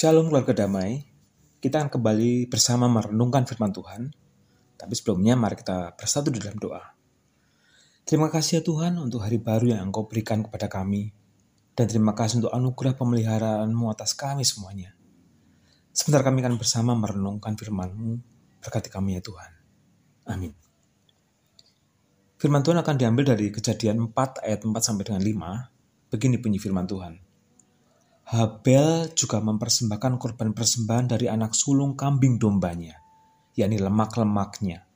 Shalom keluarga damai. Kita akan kembali bersama merenungkan firman Tuhan. Tapi sebelumnya mari kita bersatu di dalam doa. Terima kasih ya Tuhan untuk hari baru yang Engkau berikan kepada kami. Dan terima kasih untuk anugerah pemeliharaanmu atas kami semuanya. Sebentar kami akan bersama merenungkan firman-Mu. Berkati kami ya Tuhan. Amin. Firman Tuhan akan diambil dari kejadian 4 ayat 4 sampai dengan 5. Begini bunyi firman Tuhan. Habel juga mempersembahkan korban persembahan dari anak sulung kambing dombanya, yakni lemak-lemaknya.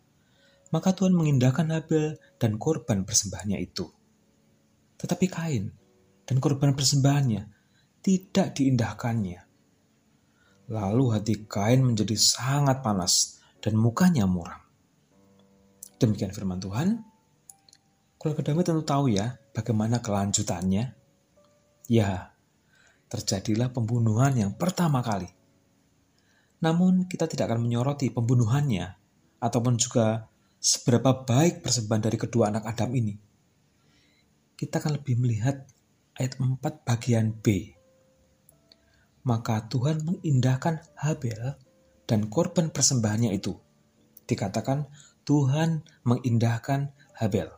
Maka Tuhan mengindahkan Habel dan korban persembahannya itu. Tetapi Kain dan korban persembahannya tidak diindahkannya. Lalu hati Kain menjadi sangat panas dan mukanya muram. Demikian firman Tuhan. Keluarga David tentu tahu ya bagaimana kelanjutannya. Ya, terjadilah pembunuhan yang pertama kali. Namun kita tidak akan menyoroti pembunuhannya ataupun juga seberapa baik persembahan dari kedua anak Adam ini. Kita akan lebih melihat ayat 4 bagian B. Maka Tuhan mengindahkan Habel dan korban persembahannya itu. Dikatakan Tuhan mengindahkan Habel.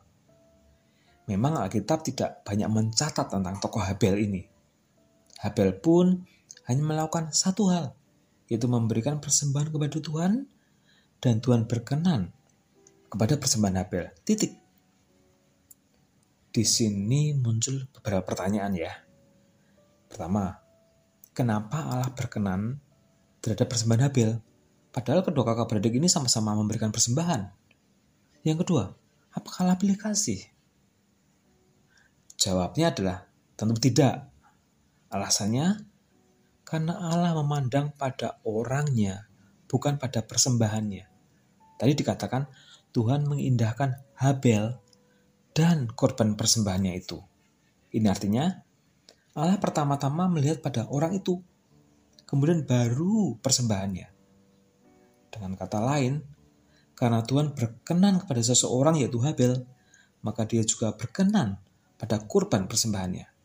Memang Alkitab tidak banyak mencatat tentang tokoh Habel ini. Habel pun hanya melakukan satu hal, yaitu memberikan persembahan kepada Tuhan, dan Tuhan berkenan kepada persembahan Habel. Titik. Di sini muncul beberapa pertanyaan ya. Pertama, kenapa Allah berkenan terhadap persembahan Habel? Padahal kedua kakak beradik ini sama-sama memberikan persembahan. Yang kedua, apakah Allah pilih kasih? Jawabnya adalah tentu tidak. Alasannya, karena Allah memandang pada orangnya, bukan pada persembahannya. Tadi dikatakan Tuhan mengindahkan Habel dan korban persembahannya itu. Ini artinya Allah pertama-tama melihat pada orang itu, kemudian baru persembahannya. Dengan kata lain, karena Tuhan berkenan kepada seseorang yaitu Habel, maka dia juga berkenan pada kurban persembahannya.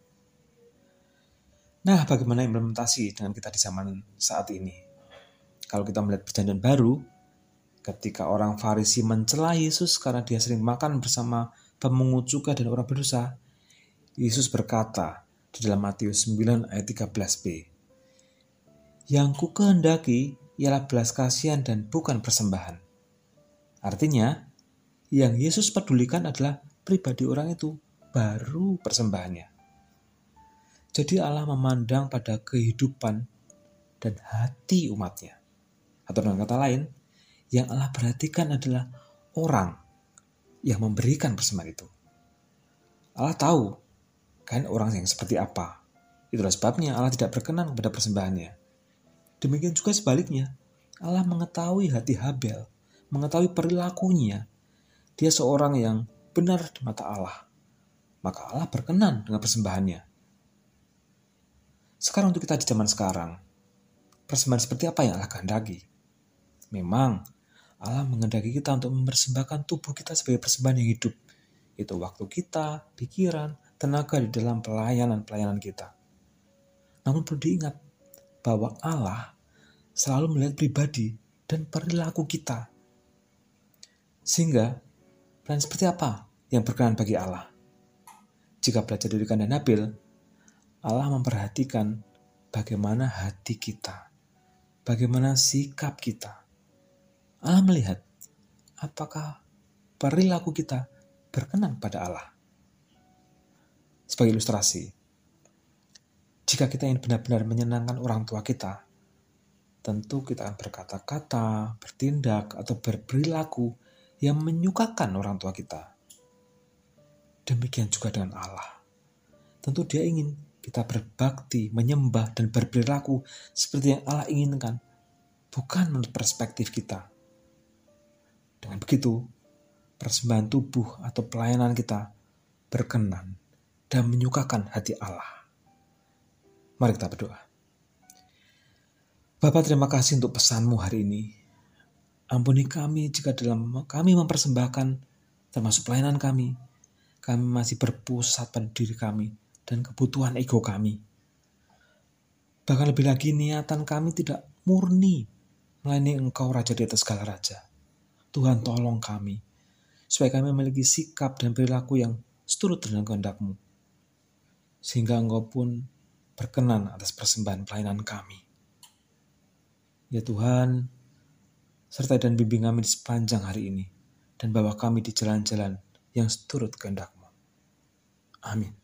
Nah, bagaimana implementasi dengan kita di zaman saat ini? Kalau kita melihat perjanjian baru, ketika orang Farisi mencela Yesus karena dia sering makan bersama pemungut cukai dan orang berdosa, Yesus berkata di dalam Matius 9 ayat 13b, Yang ku kehendaki ialah belas kasihan dan bukan persembahan. Artinya, yang Yesus pedulikan adalah pribadi orang itu, baru persembahannya. Jadi Allah memandang pada kehidupan dan hati umatnya. Atau dengan kata lain, yang Allah perhatikan adalah orang yang memberikan persembahan itu. Allah tahu kan orang yang seperti apa. Itulah sebabnya Allah tidak berkenan kepada persembahannya. Demikian juga sebaliknya, Allah mengetahui hati Habel, mengetahui perilakunya. Dia seorang yang benar di mata Allah. Maka Allah berkenan dengan persembahannya. Sekarang untuk kita di zaman sekarang, persembahan seperti apa yang Allah kehendaki? Memang Allah mengendaki kita untuk mempersembahkan tubuh kita sebagai persembahan yang hidup. Itu waktu kita, pikiran, tenaga di dalam pelayanan-pelayanan kita. Namun perlu diingat bahwa Allah selalu melihat pribadi dan perilaku kita. Sehingga, plan seperti apa yang berkenan bagi Allah? Jika belajar dari kandang Nabil, Allah memperhatikan bagaimana hati kita, bagaimana sikap kita. Allah melihat apakah perilaku kita berkenan pada Allah. Sebagai ilustrasi, jika kita ingin benar-benar menyenangkan orang tua kita, tentu kita akan berkata-kata, bertindak, atau berperilaku yang menyukakan orang tua kita. Demikian juga dengan Allah. Tentu dia ingin kita berbakti, menyembah, dan berperilaku seperti yang Allah inginkan, bukan menurut perspektif kita. Dengan begitu, persembahan tubuh atau pelayanan kita berkenan dan menyukakan hati Allah. Mari kita berdoa. Bapak terima kasih untuk pesanmu hari ini. Ampuni kami jika dalam kami mempersembahkan termasuk pelayanan kami, kami masih berpusat pada diri kami dan kebutuhan ego kami. Bahkan lebih lagi niatan kami tidak murni melayani Engkau Raja di atas segala Raja. Tuhan tolong kami, supaya kami memiliki sikap dan perilaku yang seturut dengan kehendak-Mu. Sehingga Engkau pun berkenan atas persembahan pelayanan kami. Ya Tuhan, sertai dan bimbing kami di sepanjang hari ini, dan bawa kami di jalan-jalan yang seturut kehendak-Mu. Amin.